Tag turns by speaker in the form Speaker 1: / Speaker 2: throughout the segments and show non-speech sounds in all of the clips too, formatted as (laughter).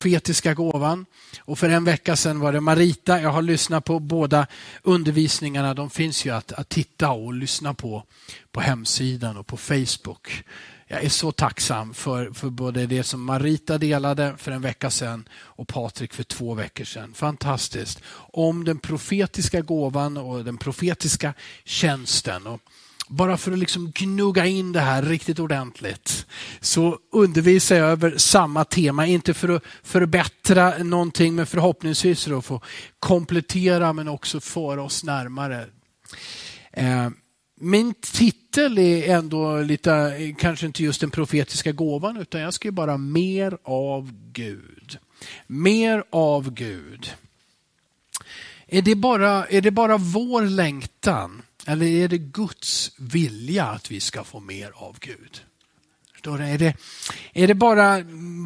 Speaker 1: profetiska gåvan. Och för en vecka sedan var det Marita. Jag har lyssnat på båda undervisningarna. De finns ju att, att titta och lyssna på på hemsidan och på Facebook. Jag är så tacksam för, för både det som Marita delade för en vecka sedan och Patrik för två veckor sedan. Fantastiskt. Om den profetiska gåvan och den profetiska tjänsten. Och bara för att liksom gnugga in det här riktigt ordentligt så undervisar jag över samma tema. Inte för att förbättra någonting men förhoppningsvis för att få komplettera men också föra oss närmare. Eh, min titel är ändå lite, kanske inte just den profetiska gåvan, utan jag ska bara mer av Gud. Mer av Gud. Är det, bara, är det bara vår längtan eller är det Guds vilja att vi ska få mer av Gud? Är det, är det bara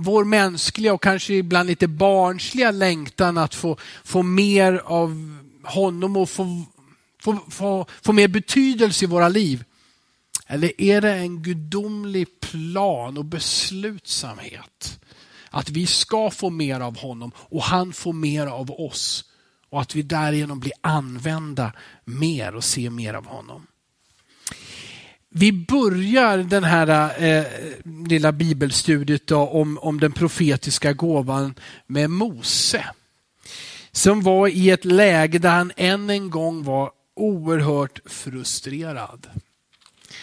Speaker 1: vår mänskliga och kanske ibland lite barnsliga längtan att få, få mer av honom och få få, få, få mer betydelse i våra liv? Eller är det en gudomlig plan och beslutsamhet? Att vi ska få mer av honom och han får mer av oss. Och att vi därigenom blir använda mer och ser mer av honom. Vi börjar den här eh, lilla bibelstudiet då, om, om den profetiska gåvan med Mose. Som var i ett läge där han än en gång var oerhört frustrerad.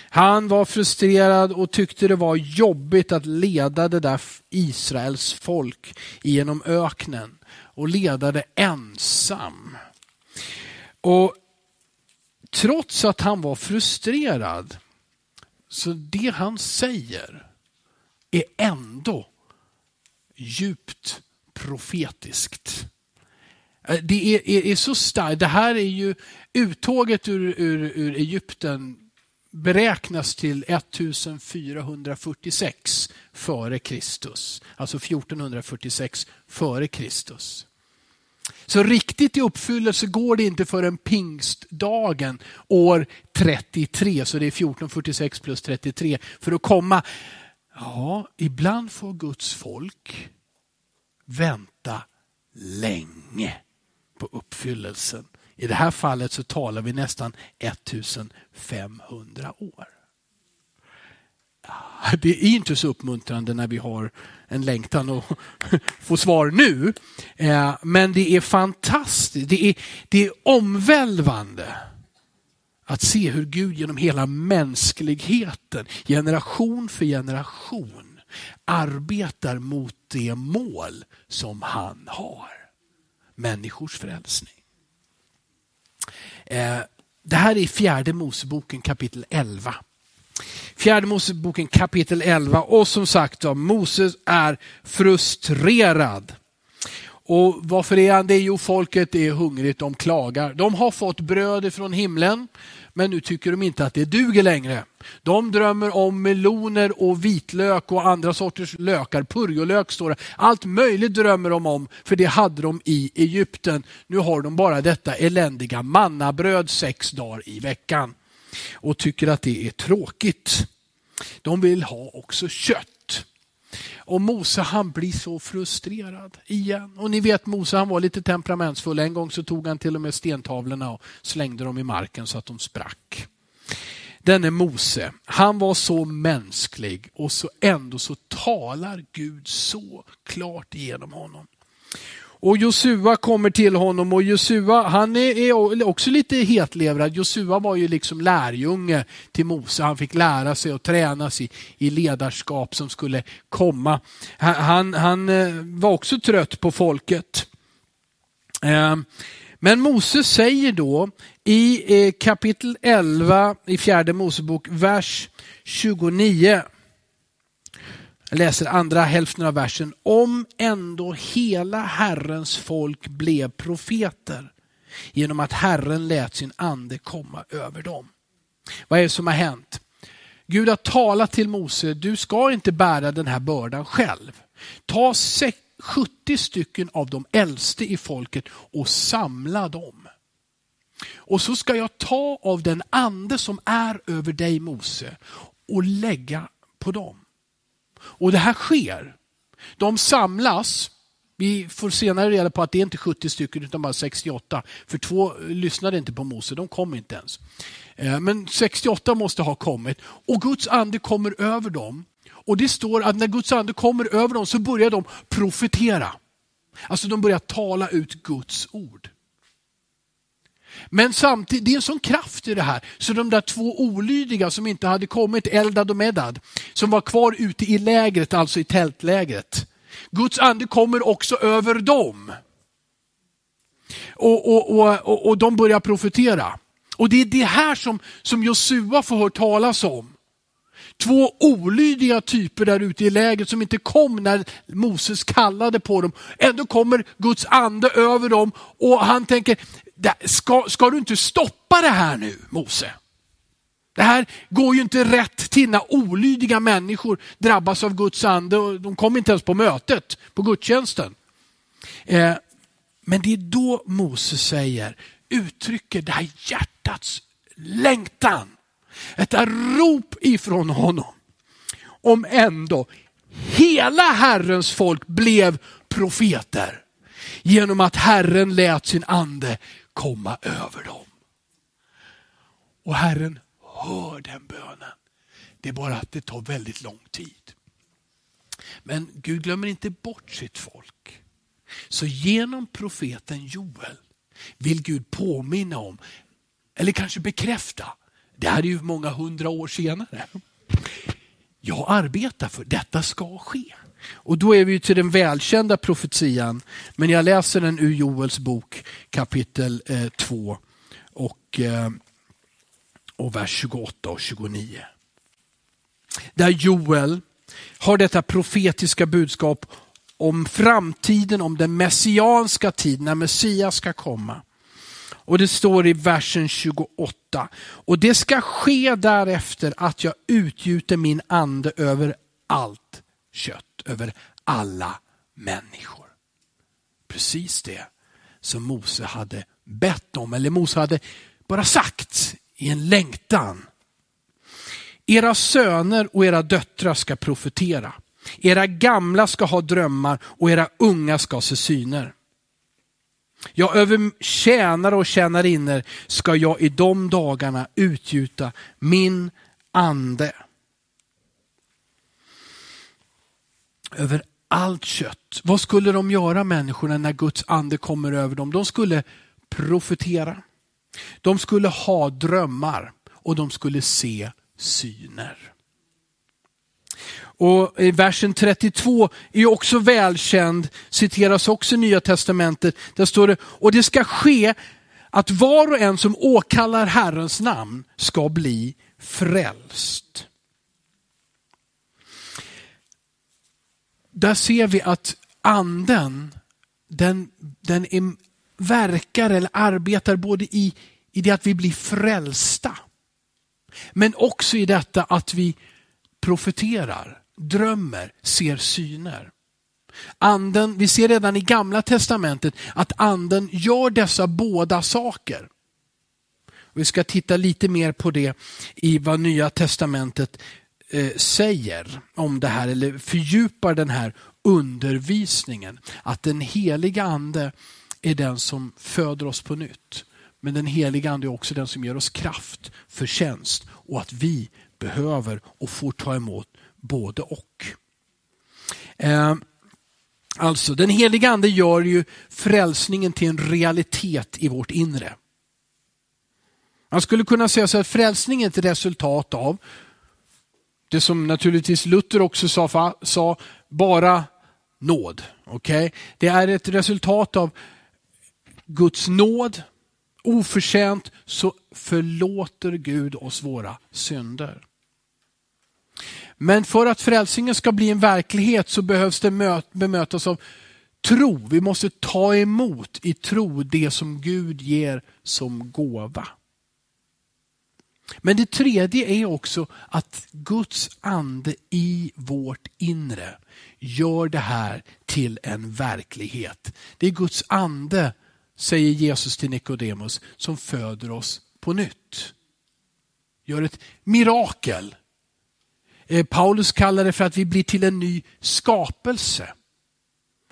Speaker 1: Han var frustrerad och tyckte det var jobbigt att leda det där Israels folk genom öknen och leda det ensam. Och Trots att han var frustrerad, så det han säger är ändå djupt profetiskt. Eh, det är, är, är så starkt. Det här är ju uttåget ur, ur, ur Egypten beräknas till 1446 före Kristus. Alltså 1446 före Kristus. Så riktigt i uppfyllelse går det inte förrän pingstdagen år 33, så det är 1446 plus 33, för att komma. Ja, ibland får Guds folk vänta länge på uppfyllelsen. I det här fallet så talar vi nästan 1500 år. Ah, det är inte så uppmuntrande när vi har en längtan att (laughs) få svar nu. Eh, men det är fantastiskt, det är, det är omvälvande att se hur Gud genom hela mänskligheten, generation för generation, arbetar mot det mål som han har. Människors frälsning. Eh, det här är fjärde Moseboken kapitel 11. Fjärde Moseboken kapitel 11 och som sagt då, Moses är frustrerad. Och Varför är han det? Jo, folket är hungrigt, de klagar. De har fått bröd från himlen, men nu tycker de inte att det duger längre. De drömmer om meloner och vitlök och andra sorters lökar. Purjolök står det. Allt möjligt drömmer de om, för det hade de i Egypten. Nu har de bara detta eländiga mannabröd sex dagar i veckan och tycker att det är tråkigt. De vill ha också kött. Och Mose han blir så frustrerad igen. Och ni vet Mose han var lite temperamentsfull. En gång så tog han till och med stentavlorna och slängde dem i marken så att de sprack. Denne Mose, han var så mänsklig och så ändå så talar Gud så klart igenom honom. Och Josua kommer till honom och Josua han är också lite hetlevrad. Josua var ju liksom lärjunge till Mose. Han fick lära sig och tränas i, i ledarskap som skulle komma. Han, han eh, var också trött på folket. Ehm, men Mose säger då i eh, kapitel 11 i fjärde Mosebok, vers 29. Jag läser andra hälften av versen. Om ändå hela Herrens folk blev profeter genom att Herren lät sin ande komma över dem. Vad är det som har hänt? Gud har talat till Mose, du ska inte bära den här bördan själv. Ta 70 stycken av de äldste i folket och samla dem. Och så ska jag ta av den ande som är över dig Mose och lägga på dem. Och det här sker. De samlas Vi får senare reda på att det är inte 70 stycken utan bara 68. För två lyssnade inte på Mose, de kom inte ens. Eh, men 68 måste ha kommit och Guds ande kommer över dem. Och det står att när Guds ande kommer över dem så börjar de profetera. Alltså de börjar tala ut Guds ord. Men samtidigt, det är en sån kraft i det här, så de där två olydiga som inte hade kommit, Eldad och Medad, som var kvar ute i lägret, alltså i tältlägret. Guds ande kommer också över dem. Och, och, och, och, de börjar profetera. Och det är det här som, som Josua får höra talas om. Två olydiga typer där ute i lägret som inte kom när Moses kallade på dem. Ändå kommer Guds ande över dem och han tänker, ska, ska du inte stoppa det här nu Mose? Det här går ju inte rätt till när olydiga människor drabbas av Guds ande och de kommer inte ens på mötet, på gudstjänsten. Eh, men det är då Mose säger, uttrycker det här hjärtats längtan. Ett rop ifrån honom. Om ändå hela Herrens folk blev profeter genom att Herren lät sin ande komma över dem. Och Herren hör den bönen. Det är bara att det tar väldigt lång tid. Men Gud glömmer inte bort sitt folk. Så genom profeten Joel vill Gud påminna om, eller kanske bekräfta, det här är ju många hundra år senare. Jag arbetar för detta ska ske. Och då är vi till den välkända profetian, men jag läser den ur Joels bok kapitel 2 eh, och, eh, och vers 28 och 29. Där Joel har detta profetiska budskap om framtiden, om den messianska tiden, när Messias ska komma. Och det står i versen 28. Och det ska ske därefter att jag utgjuter min ande över allt kött över alla människor. Precis det som Mose hade bett om, eller Mose hade bara sagt i en längtan. Era söner och era döttrar ska profetera. Era gamla ska ha drömmar och era unga ska se syner. Ja, över tjänare och tjänarinnor ska jag i de dagarna utgjuta min ande. Över allt kött. Vad skulle de göra människorna när Guds ande kommer över dem? De skulle profetera. De skulle ha drömmar och de skulle se syner. Och versen 32 är också välkänd, citeras också i Nya Testamentet. Där står det, och det ska ske att var och en som åkallar Herrens namn ska bli frälst. Där ser vi att anden, den, den är, verkar eller arbetar både i, i det att vi blir frälsta, men också i detta att vi profeterar, drömmer, ser syner. Anden, vi ser redan i gamla testamentet att anden gör dessa båda saker. Vi ska titta lite mer på det i vad nya testamentet Eh, säger om det här, eller fördjupar den här undervisningen. Att den heliga ande är den som föder oss på nytt. Men den heliga ande är också den som ger oss kraft förtjänst och att vi behöver och får ta emot både och. Eh, alltså, den heliga ande gör ju frälsningen till en realitet i vårt inre. Man skulle kunna säga så att frälsning är ett resultat av det som naturligtvis Luther också sa, sa bara nåd. Okay? Det är ett resultat av Guds nåd, oförtjänt så förlåter Gud oss våra synder. Men för att frälsningen ska bli en verklighet så behövs det bemötas av tro. Vi måste ta emot i tro det som Gud ger som gåva. Men det tredje är också att Guds ande i vårt inre gör det här till en verklighet. Det är Guds ande, säger Jesus till Nikodemus, som föder oss på nytt. Gör ett mirakel. Eh, Paulus kallar det för att vi blir till en ny skapelse.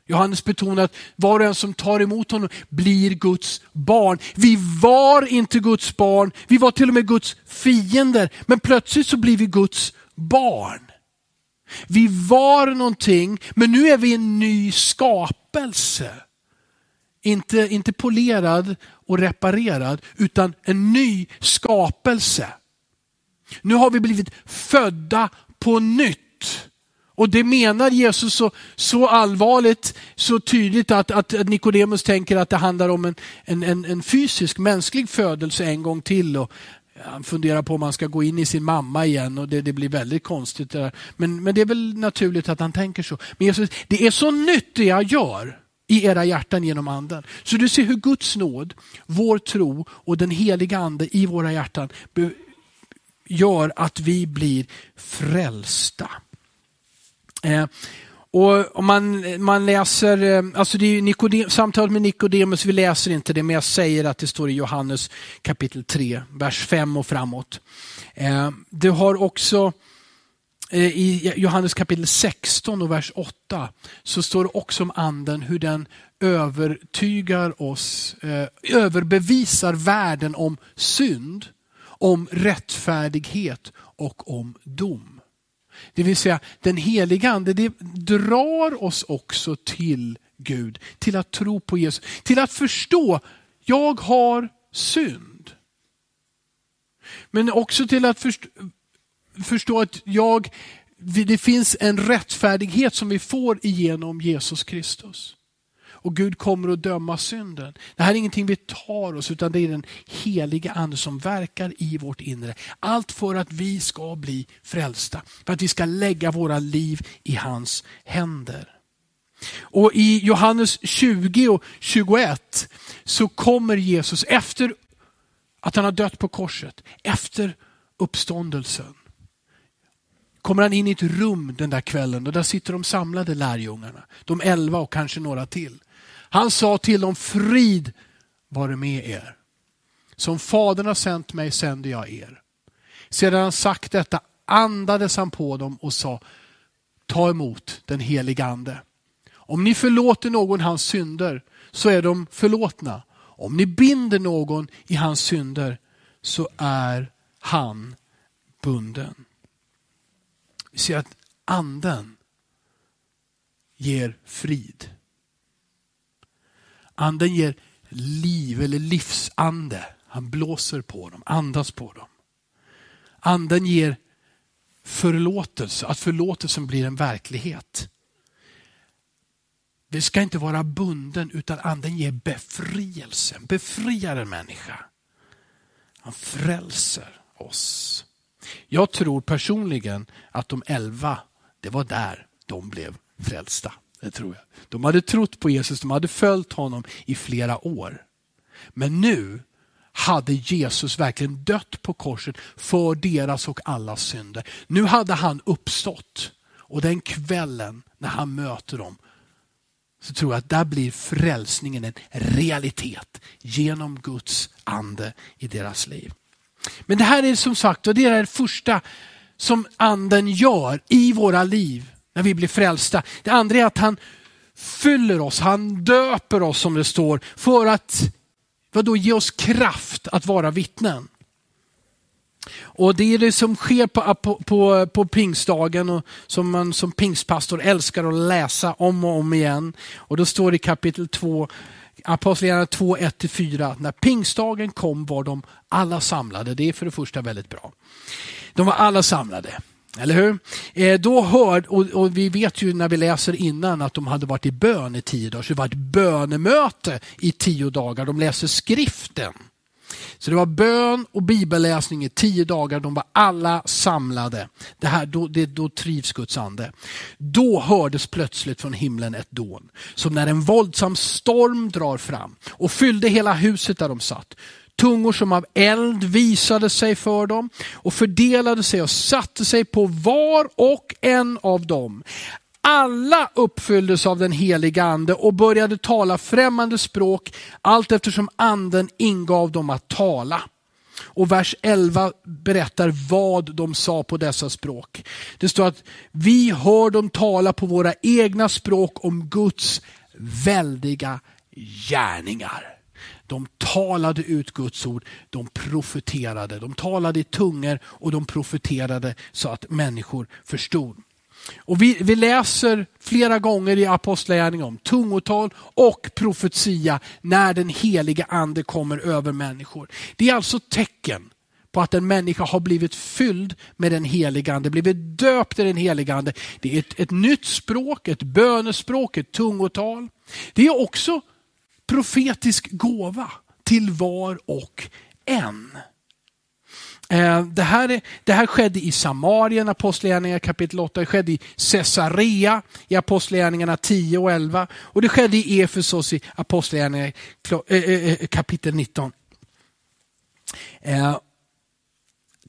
Speaker 1: Johannes betonar att var och en som tar emot honom blir Guds barn. Vi var inte Guds barn, vi var till och med Guds fiender. Men plötsligt så blir vi Guds barn. Vi var någonting, men nu är vi en ny skapelse. Inte, inte polerad och reparerad, utan en ny skapelse. Nu har vi blivit födda på nytt. Och det menar Jesus så, så allvarligt, så tydligt att, att, att Nikodemus tänker att det handlar om en, en, en, en fysisk, mänsklig födelse en gång till. Och han funderar på om han ska gå in i sin mamma igen och det, det blir väldigt konstigt. Det men, men det är väl naturligt att han tänker så. Men Jesus, det är så nytt det jag gör i era hjärtan genom anden. Så du ser hur Guds nåd, vår tro och den heliga ande i våra hjärtan gör att vi blir frälsta. Eh, och om man, man läser, eh, alltså det är Nikodem, samtalet med Nikodemus, vi läser inte det, men jag säger att det står i Johannes kapitel 3, vers 5 och framåt. Eh, du har också eh, i Johannes kapitel 16 och vers 8 så står det också om anden, hur den övertygar oss, eh, överbevisar världen om synd, om rättfärdighet och om dom. Det vill säga den heliga ande det drar oss också till Gud, till att tro på Jesus, till att förstå, jag har synd. Men också till att förstå, förstå att jag, det finns en rättfärdighet som vi får igenom Jesus Kristus och Gud kommer att döma synden. Det här är ingenting vi tar oss utan det är den heliga ande som verkar i vårt inre. Allt för att vi ska bli frälsta, för att vi ska lägga våra liv i hans händer. Och I Johannes 20 och 21 så kommer Jesus efter att han har dött på korset, efter uppståndelsen kommer han in i ett rum den där kvällen och där sitter de samlade lärjungarna. De elva och kanske några till. Han sa till dem, frid vare med er. Som Fadern har sänt mig sänder jag er. Sedan han sagt detta andades han på dem och sa, ta emot den helige ande. Om ni förlåter någon hans synder så är de förlåtna. Om ni binder någon i hans synder så är han bunden. Vi ser att anden ger frid. Anden ger liv eller livsande. Han blåser på dem, andas på dem. Anden ger förlåtelse, att förlåtelsen blir en verklighet. Vi ska inte vara bunden utan anden ger befrielse, befriar en människa. Han frälser oss. Jag tror personligen att de elva, det var där de blev frälsta. Det tror jag. De hade trott på Jesus, de hade följt honom i flera år. Men nu hade Jesus verkligen dött på korset för deras och allas synder. Nu hade han uppstått och den kvällen när han möter dem så tror jag att där blir frälsningen en realitet genom Guds ande i deras liv. Men det här är som sagt och det är det första som anden gör i våra liv när vi blir frälsta. Det andra är att han fyller oss, han döper oss som det står för att vadå, ge oss kraft att vara vittnen. Och Det är det som sker på, på, på, på pingstdagen och som man som pingstpastor älskar att läsa om och om igen. Och Då står det i kapitel 2, Apostlagärningarna 2, 1-4. När pingstdagen kom var de alla samlade. Det är för det första väldigt bra. De var alla samlade. Eller hur? Eh, då hör, och, och, vi vet ju när vi läser innan att de hade varit i bön i tio dagar. Så det var ett bönemöte i tio dagar. De läste skriften. Så det var bön och bibelläsning i tio dagar. De var alla samlade. Det här, då, det, då trivs Guds ande. Då hördes plötsligt från himlen ett dån. Som när en våldsam storm drar fram och fyllde hela huset där de satt. Tungor som av eld visade sig för dem och fördelade sig och satte sig på var och en av dem. Alla uppfylldes av den heliga ande och började tala främmande språk allt eftersom anden ingav dem att tala. Och vers 11 berättar vad de sa på dessa språk. Det står att vi hör dem tala på våra egna språk om Guds väldiga gärningar. De talade ut Guds ord, de profeterade. De talade i tungor och de profeterade så att människor förstod. Och vi, vi läser flera gånger i Apostlagärningarna om tungotal och profetia när den heliga ande kommer över människor. Det är alltså tecken på att en människa har blivit fylld med den heliga ande, blivit döpt i den heliga ande. Det är ett, ett nytt språk, ett bönespråk, ett tungotal. Det är också profetisk gåva till var och en. Eh, det här, det här skedde i Samarien, Apostlagärningarna kapitel 8. Det skedde i Caesarea i Apostlagärningarna 10 och 11. Och det skedde i Efesos i Apostlagärningarna eh, eh, kapitel 19.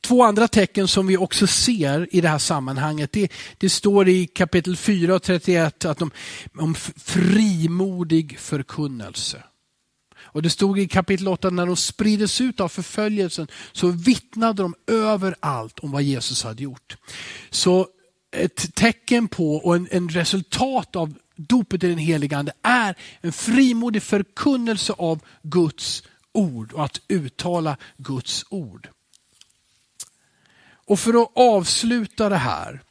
Speaker 1: Två andra tecken som vi också ser i det här sammanhanget, det, det står i kapitel 4 och 31 att de, om frimodig förkunnelse. Och Det stod i kapitel 8 när de sprides ut av förföljelsen så vittnade de överallt om vad Jesus hade gjort. Så ett tecken på och en, en resultat av dopet i den helige Ande är en frimodig förkunnelse av Guds ord och att uttala Guds ord. Och för att avsluta det här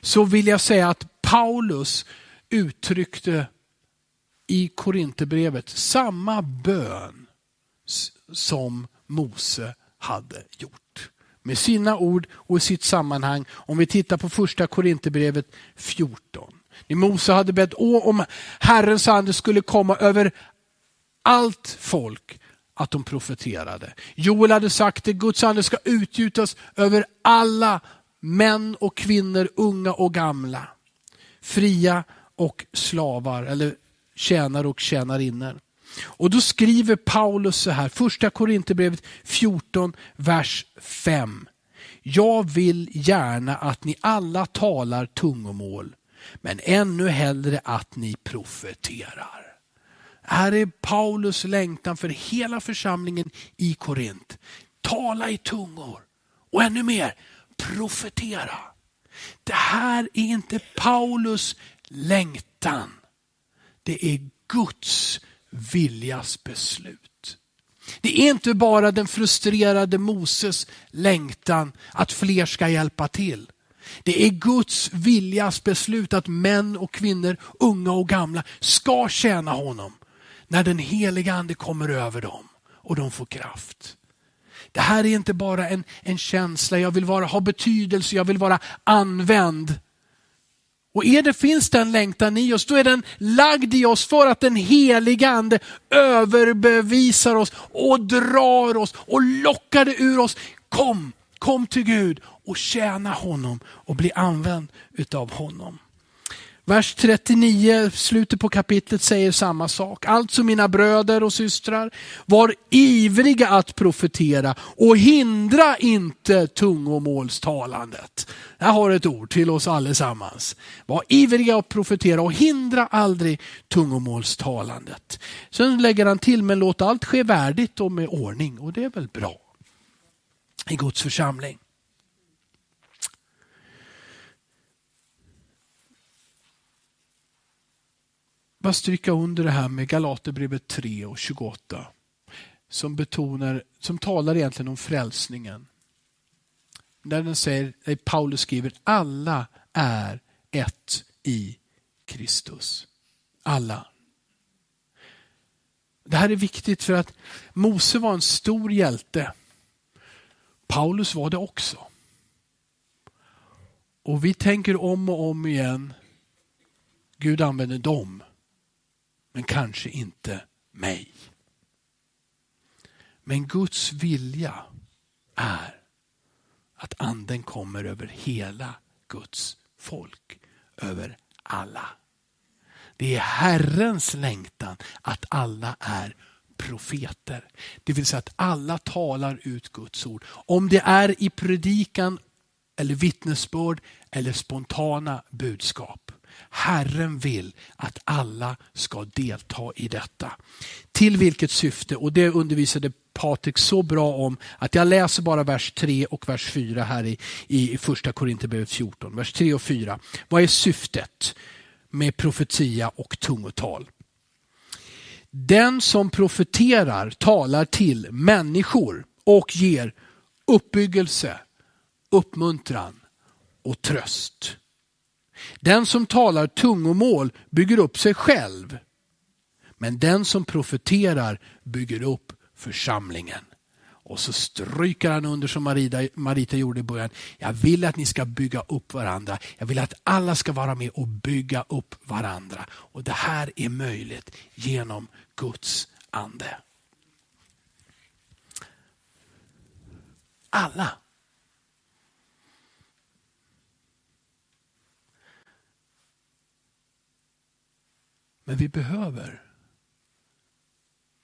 Speaker 1: så vill jag säga att Paulus uttryckte i Korinthierbrevet samma bön som Mose hade gjort. Med sina ord och i sitt sammanhang. Om vi tittar på första Korinthierbrevet 14. När Mose hade bett om Herrens ande skulle komma över allt folk att de profeterade. Joel hade sagt att Guds ande ska utgjutas över alla män och kvinnor, unga och gamla. Fria och slavar, eller tjänare och tjänarinnor. Och då skriver Paulus så här, första Korinthierbrevet 14, vers 5. Jag vill gärna att ni alla talar tungomål, men ännu hellre att ni profeterar. Här är Paulus längtan för hela församlingen i Korint. Tala i tungor och ännu mer, profetera. Det här är inte Paulus längtan. Det är Guds viljas beslut. Det är inte bara den frustrerade Moses längtan att fler ska hjälpa till. Det är Guds viljas beslut att män och kvinnor, unga och gamla, ska tjäna honom när den heliga ande kommer över dem och de får kraft. Det här är inte bara en, en känsla, jag vill vara, ha betydelse, jag vill vara använd. Och är det finns den längtan i oss, då är den lagd i oss för att den heliga ande överbevisar oss och drar oss och lockar det ur oss. Kom, kom till Gud och tjäna honom och bli använd utav honom. Vers 39, slutet på kapitlet säger samma sak. Alltså mina bröder och systrar, var ivriga att profetera och hindra inte tungomålstalandet. Jag har ett ord till oss allesammans. Var ivriga att profetera och hindra aldrig tungomålstalandet. Sen lägger han till, men låt allt ske värdigt och med ordning. Och det är väl bra i Guds församling. Bara stryka under det här med Galaterbrevet 3 och 28. Som betonar, som talar egentligen om frälsningen. Där den säger, där Paulus skriver, alla är ett i Kristus. Alla. Det här är viktigt för att Mose var en stor hjälte. Paulus var det också. Och vi tänker om och om igen, Gud använder dem men kanske inte mig. Men Guds vilja är att anden kommer över hela Guds folk, över alla. Det är Herrens längtan att alla är profeter. Det vill säga att alla talar ut Guds ord. Om det är i predikan eller vittnesbörd eller spontana budskap. Herren vill att alla ska delta i detta. Till vilket syfte? Och det undervisade Patrik så bra om att jag läser bara vers 3 och vers 4 här i, i första Korinthierbrevet 14. Vers 3 och 4. Vad är syftet med profetia och tungotal. Den som profeterar talar till människor och ger uppbyggelse, uppmuntran och tröst. Den som talar tungomål bygger upp sig själv. Men den som profeterar bygger upp församlingen. Och så stryker han under som Marita, Marita gjorde i början. Jag vill att ni ska bygga upp varandra. Jag vill att alla ska vara med och bygga upp varandra. Och Det här är möjligt genom Guds ande. Alla. Men vi behöver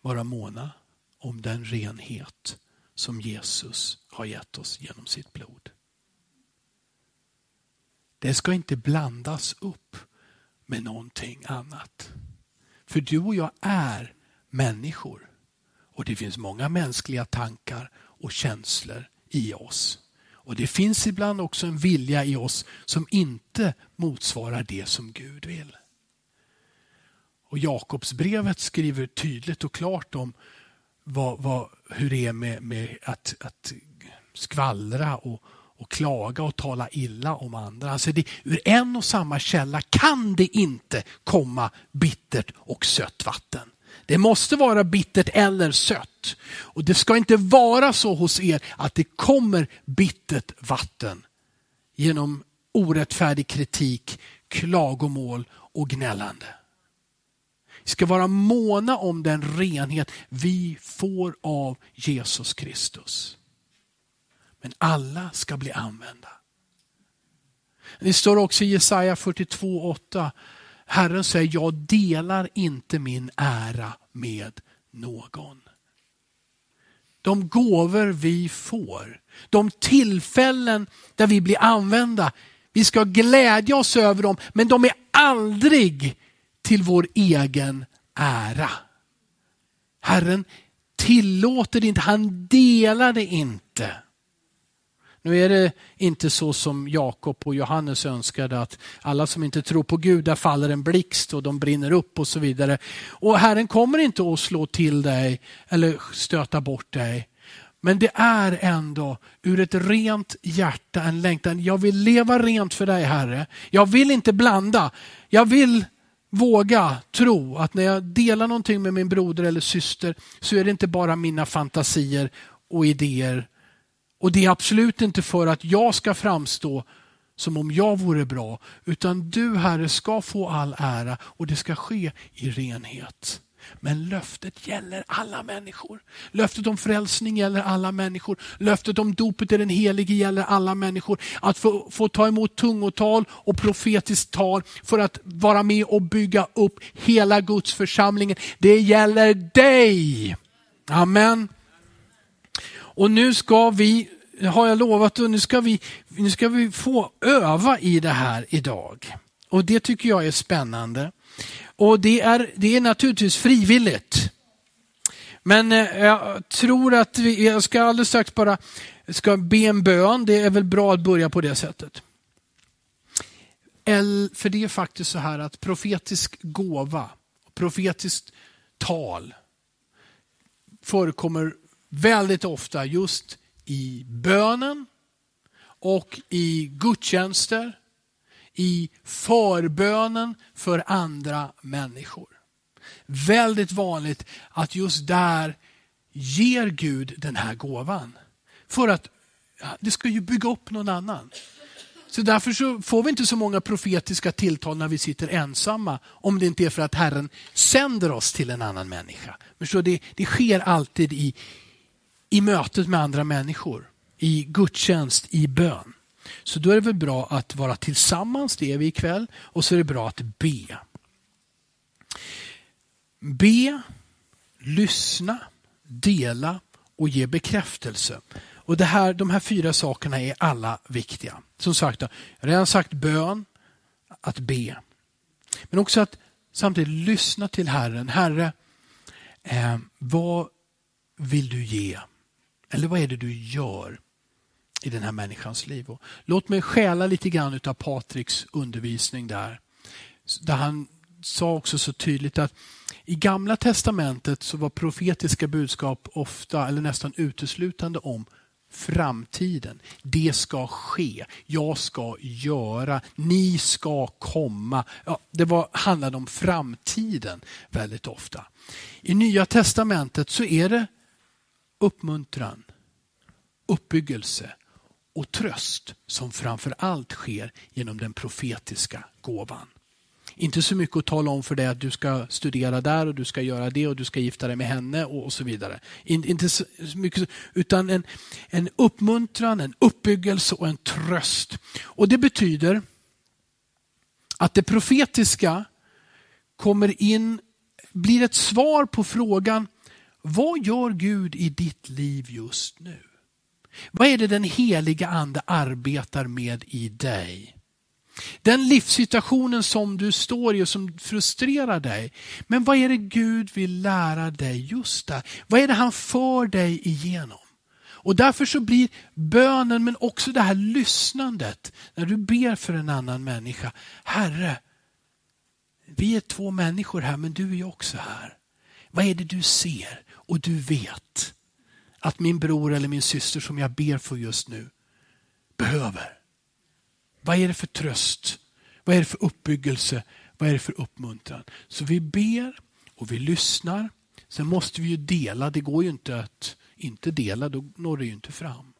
Speaker 1: vara måna om den renhet som Jesus har gett oss genom sitt blod. Det ska inte blandas upp med någonting annat. För du och jag är människor. Och det finns många mänskliga tankar och känslor i oss. Och det finns ibland också en vilja i oss som inte motsvarar det som Gud vill. Och Jakobsbrevet skriver tydligt och klart om vad, vad, hur det är med, med att, att skvallra och, och klaga och tala illa om andra. Alltså det, ur en och samma källa kan det inte komma bittert och sött vatten. Det måste vara bittert eller sött. Och det ska inte vara så hos er att det kommer bittert vatten genom orättfärdig kritik, klagomål och gnällande. Vi ska vara måna om den renhet vi får av Jesus Kristus. Men alla ska bli använda. Det står också i Jesaja 42.8. Herren säger, jag delar inte min ära med någon. De gåvor vi får, de tillfällen där vi blir använda, vi ska glädja oss över dem, men de är aldrig till vår egen ära. Herren tillåter det inte, han delar det inte. Nu är det inte så som Jakob och Johannes önskade att alla som inte tror på Gud, där faller en blixt och de brinner upp och så vidare. Och Herren kommer inte att slå till dig eller stöta bort dig. Men det är ändå ur ett rent hjärta en längtan. Jag vill leva rent för dig Herre. Jag vill inte blanda. Jag vill våga tro att när jag delar någonting med min broder eller syster så är det inte bara mina fantasier och idéer. Och det är absolut inte för att jag ska framstå som om jag vore bra, utan du Herre ska få all ära och det ska ske i renhet. Men löftet gäller alla människor. Löftet om frälsning gäller alla människor. Löftet om dopet i den helige gäller alla människor. Att få, få ta emot tungotal och profetiskt tal för att vara med och bygga upp hela Guds församlingen. Det gäller dig. Amen. Och nu ska vi, har jag lovat, och nu ska vi, nu ska vi få öva i det här idag. Och det tycker jag är spännande. Och det är, det är naturligtvis frivilligt. Men eh, jag tror att vi, jag ska alldeles strax bara ska be en bön. Det är väl bra att börja på det sättet. För det är faktiskt så här att profetisk gåva, profetiskt tal förekommer väldigt ofta just i bönen och i gudstjänster i förbönen för andra människor. Väldigt vanligt att just där ger Gud den här gåvan. För att det ska ju bygga upp någon annan. Så därför så får vi inte så många profetiska tilltal när vi sitter ensamma, om det inte är för att Herren sänder oss till en annan människa. Men så det, det sker alltid i, i mötet med andra människor, i gudstjänst, i bön. Så då är det väl bra att vara tillsammans, det är vi ikväll, och så är det bra att be. Be, lyssna, dela och ge bekräftelse. Och det här, De här fyra sakerna är alla viktiga. Som sagt, jag har redan sagt bön, att be. Men också att samtidigt lyssna till Herren. Herre, eh, vad vill du ge? Eller vad är det du gör? I den här människans liv. Och låt mig stjäla lite grann av Patriks undervisning där. där han sa också så tydligt att i gamla testamentet så var profetiska budskap ofta eller nästan uteslutande om framtiden. Det ska ske, jag ska göra, ni ska komma. Ja, det var, handlade om framtiden väldigt ofta. I Nya Testamentet så är det uppmuntran, uppbyggelse och tröst som framför allt sker genom den profetiska gåvan. Inte så mycket att tala om för dig att du ska studera där och du ska göra det och du ska gifta dig med henne och, så vidare. inte så mycket, utan en, en uppmuntran, en uppbyggelse och en tröst. Och Det betyder att det profetiska kommer in, blir ett svar på frågan, vad gör Gud i ditt liv just nu? Vad är det den heliga ande arbetar med i dig? Den livssituationen som du står i och som frustrerar dig. Men vad är det Gud vill lära dig just där? Vad är det han för dig igenom? Och därför så blir bönen men också det här lyssnandet när du ber för en annan människa. Herre, vi är två människor här men du är också här. Vad är det du ser och du vet att min bror eller min syster som jag ber för just nu behöver? Vad är det för tröst? Vad är det för uppbyggelse? Vad är det för uppmuntran? Så vi ber och vi lyssnar. Sen måste vi ju dela. Det går ju inte att inte dela, då når det ju inte fram.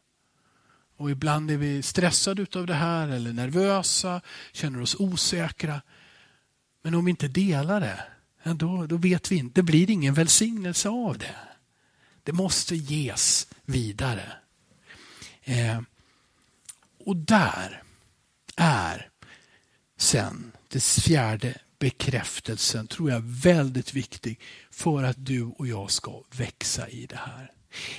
Speaker 1: Och ibland är vi stressade av det här eller nervösa, känner oss osäkra. Men om vi inte delar det, då, då vet vi inte. Det blir ingen välsignelse av det. Det måste ges vidare. Eh, och där är sen, det fjärde bekräftelsen, tror jag väldigt viktig för att du och jag ska växa i det här.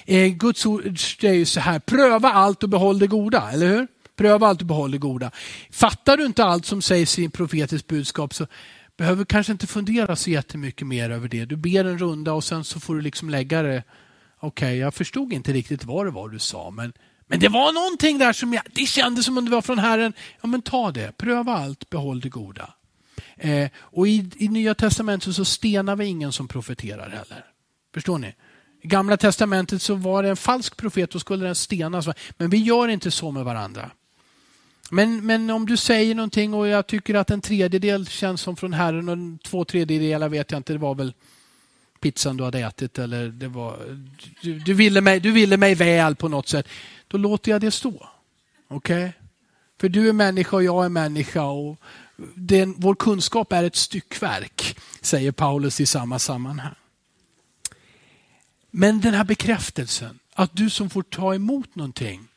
Speaker 1: Eh, Guds ord är ju så här, pröva allt och behåll det goda, eller hur? Pröva allt och behåll det goda. Fattar du inte allt som sägs i profetiskt budskap så behöver kanske inte fundera så jättemycket mer över det. Du ber en runda och sen så får du liksom lägga det. Okej, okay, jag förstod inte riktigt vad det var du sa, men men det var någonting där som jag, det kändes som om det var från Herren. Ja men ta det, pröva allt, behåll det goda. Eh, och i, i Nya Testamentet så stenar vi ingen som profeterar heller. Förstår ni? I Gamla Testamentet så var det en falsk profet, då skulle den stenas. Men vi gör inte så med varandra. Men, men om du säger någonting och jag tycker att en tredjedel känns som från Herren och två tredjedelar vet jag inte, det var väl pizzan du hade ätit eller det var, du, du, ville mig, du ville mig väl på något sätt då låter jag det stå. Okej? Okay? För du är människa och jag är människa och den, vår kunskap är ett styckverk, säger Paulus i samma sammanhang. Men den här bekräftelsen, att du som får ta emot någonting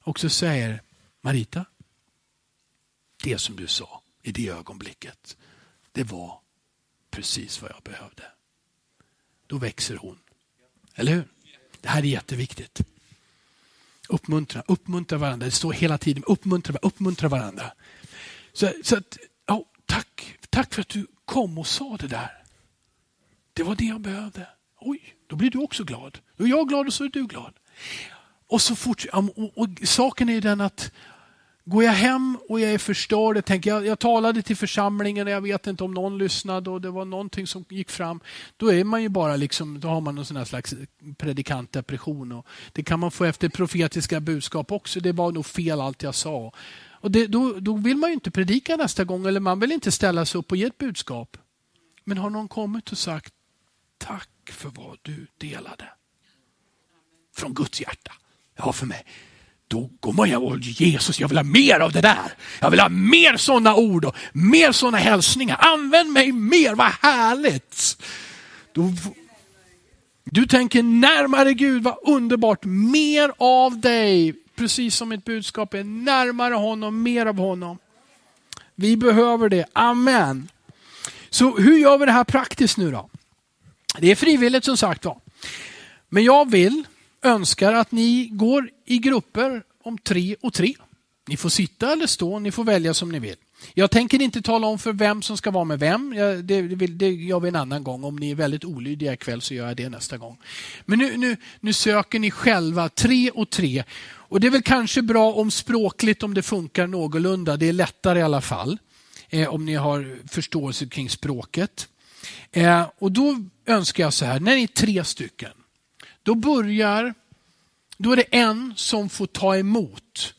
Speaker 1: också säger Marita, det som du sa i det ögonblicket, det var precis vad jag behövde. Då växer hon. Eller hur? Det här är jätteviktigt. Uppmuntra, uppmuntra varandra. Det står hela tiden uppmuntra, uppmuntra varandra. Så, så att, ja, tack, tack för att du kom och sa det där. Det var det jag behövde. Oj, då blir du också glad. Då är jag glad och så är du glad. Och så fort, och, och saken är den att Går jag hem och jag är förstörd, jag, tänker, jag, jag talade till församlingen och jag vet inte om någon lyssnade och det var någonting som gick fram. Då är man ju bara liksom, då har man någon sån här slags predikantdepression. Och det kan man få efter profetiska budskap också. Det var nog fel allt jag sa. Och det, då, då vill man ju inte predika nästa gång eller man vill inte ställa sig upp och ge ett budskap. Men har någon kommit och sagt tack för vad du delade. Från Guds hjärta. Ja, för mig då går man och Jesus, jag vill ha mer av det där. Jag vill ha mer sådana ord och mer sådana hälsningar. Använd mig mer, vad härligt. Du, du tänker närmare Gud, vad underbart. Mer av dig, precis som mitt budskap är närmare honom, mer av honom. Vi behöver det, amen. Så hur gör vi det här praktiskt nu då? Det är frivilligt som sagt var. Men jag vill önskar att ni går i grupper om tre och tre. Ni får sitta eller stå, ni får välja som ni vill. Jag tänker inte tala om för vem som ska vara med vem. Det, det, det gör vi en annan gång. Om ni är väldigt olydiga ikväll så gör jag det nästa gång. Men nu, nu, nu söker ni själva tre och tre. Och Det är väl kanske bra om språkligt om det funkar någorlunda. Det är lättare i alla fall. eh, om ni har förståelse kring språket. Eh, och då önskar jag så här, när ni är tre stycken, då börjar, då är det en som får ta emot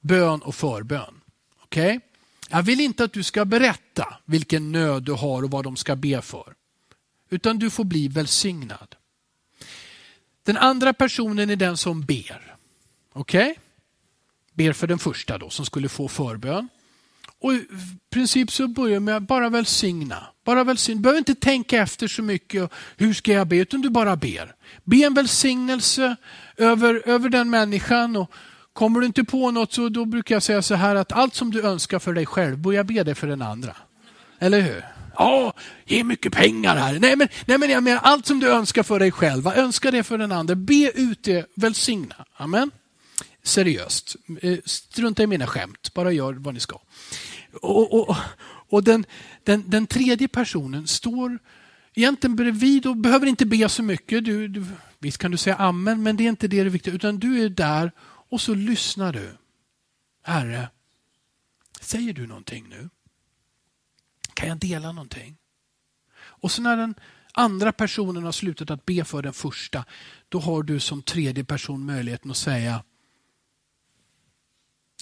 Speaker 1: bön och förbön. Okej? Okay? Jag vill inte att du ska berätta vilken nöd du har och vad de ska be för. Utan du får bli välsignad. Den andra personen är den som ber. Okej? Okay? Ber för den första då som skulle få förbön. Och I princip så börjar med att bara välsigna. Bara välsigna. Du behöver inte tänka efter så mycket. Hur ska jag be? Utan du bara ber. Be en välsignelse över, över den människan. Och kommer du inte på något så då brukar jag säga så här att allt som du önskar för dig själv, börja be det för den andra. Eller hur? Ja, ge mycket pengar här. Nej men, nej, men jag menar allt som du önskar för dig själv, önska det för den andra. Be ut det, välsigna. Amen. Seriöst, eh, strunta i mina skämt, bara gör vad ni ska. Och, och, och den, den, den tredje personen står egentligen bredvid och behöver inte be så mycket. Du, du, visst kan du säga amen, men det är inte det, det viktiga. Utan du är där och så lyssnar du. Herre, säger du någonting nu? Kan jag dela någonting? Och så när den andra personen har slutat att be för den första, då har du som tredje person möjligheten att säga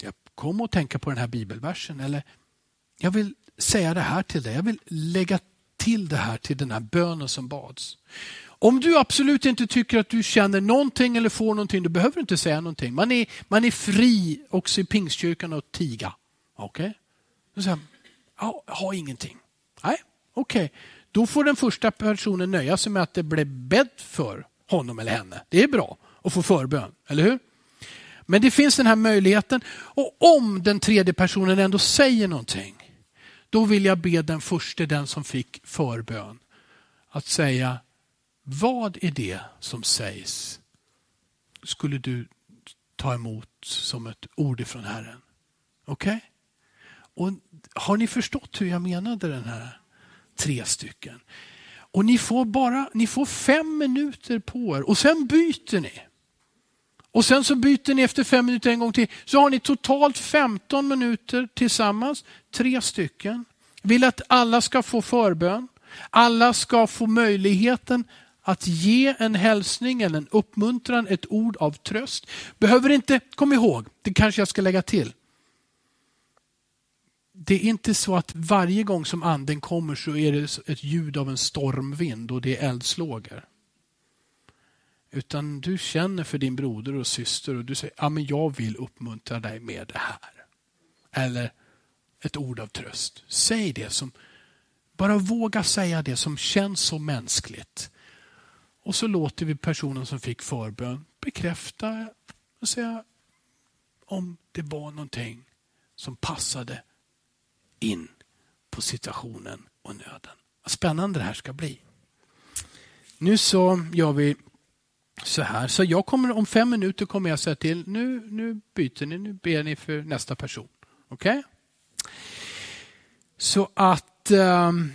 Speaker 1: jag kom att tänka på den här bibelversen eller jag vill säga det här till dig. Jag vill lägga till det här till den här bönen som bads. Om du absolut inte tycker att du känner någonting eller får någonting, då behöver du inte säga någonting. Man är, man är fri också i pingstkyrkan att tiga. Okej? Okay? Ja, ha ingenting. Nej, okej. Okay. Då får den första personen nöja sig med att det blev bädd för honom eller henne. Det är bra att få förbön, eller hur? Men det finns den här möjligheten. Och om den tredje personen ändå säger någonting, då vill jag be den första, den som fick förbön, att säga vad är det som sägs? Skulle du ta emot som ett ord ifrån Herren? Okej? Okay? Och Har ni förstått hur jag menade den här tre stycken? Och ni får bara ni får fem minuter på er och sen byter ni. Och sen så byter ni efter fem minuter en gång till. Så har ni totalt 15 minuter tillsammans, tre stycken. Vill att alla ska få förbön. Alla ska få möjligheten att ge en hälsning, eller en uppmuntran, ett ord av tröst. Behöver inte, kom ihåg, det kanske jag ska lägga till. Det är inte så att varje gång som anden kommer så är det ett ljud av en stormvind och det är eldslågor. Utan du känner för din broder och syster och du säger, ja men jag vill uppmuntra dig med det här. Eller ett ord av tröst. Säg det som, bara våga säga det som känns så mänskligt. Och så låter vi personen som fick förbön bekräfta och säga om det var någonting som passade in på situationen och nöden. Vad spännande det här ska bli. Nu så gör vi så här. Så jag kommer om fem minuter kommer jag säga till, nu, nu byter ni, nu ber ni för nästa person. Okej? Okay? Så att um,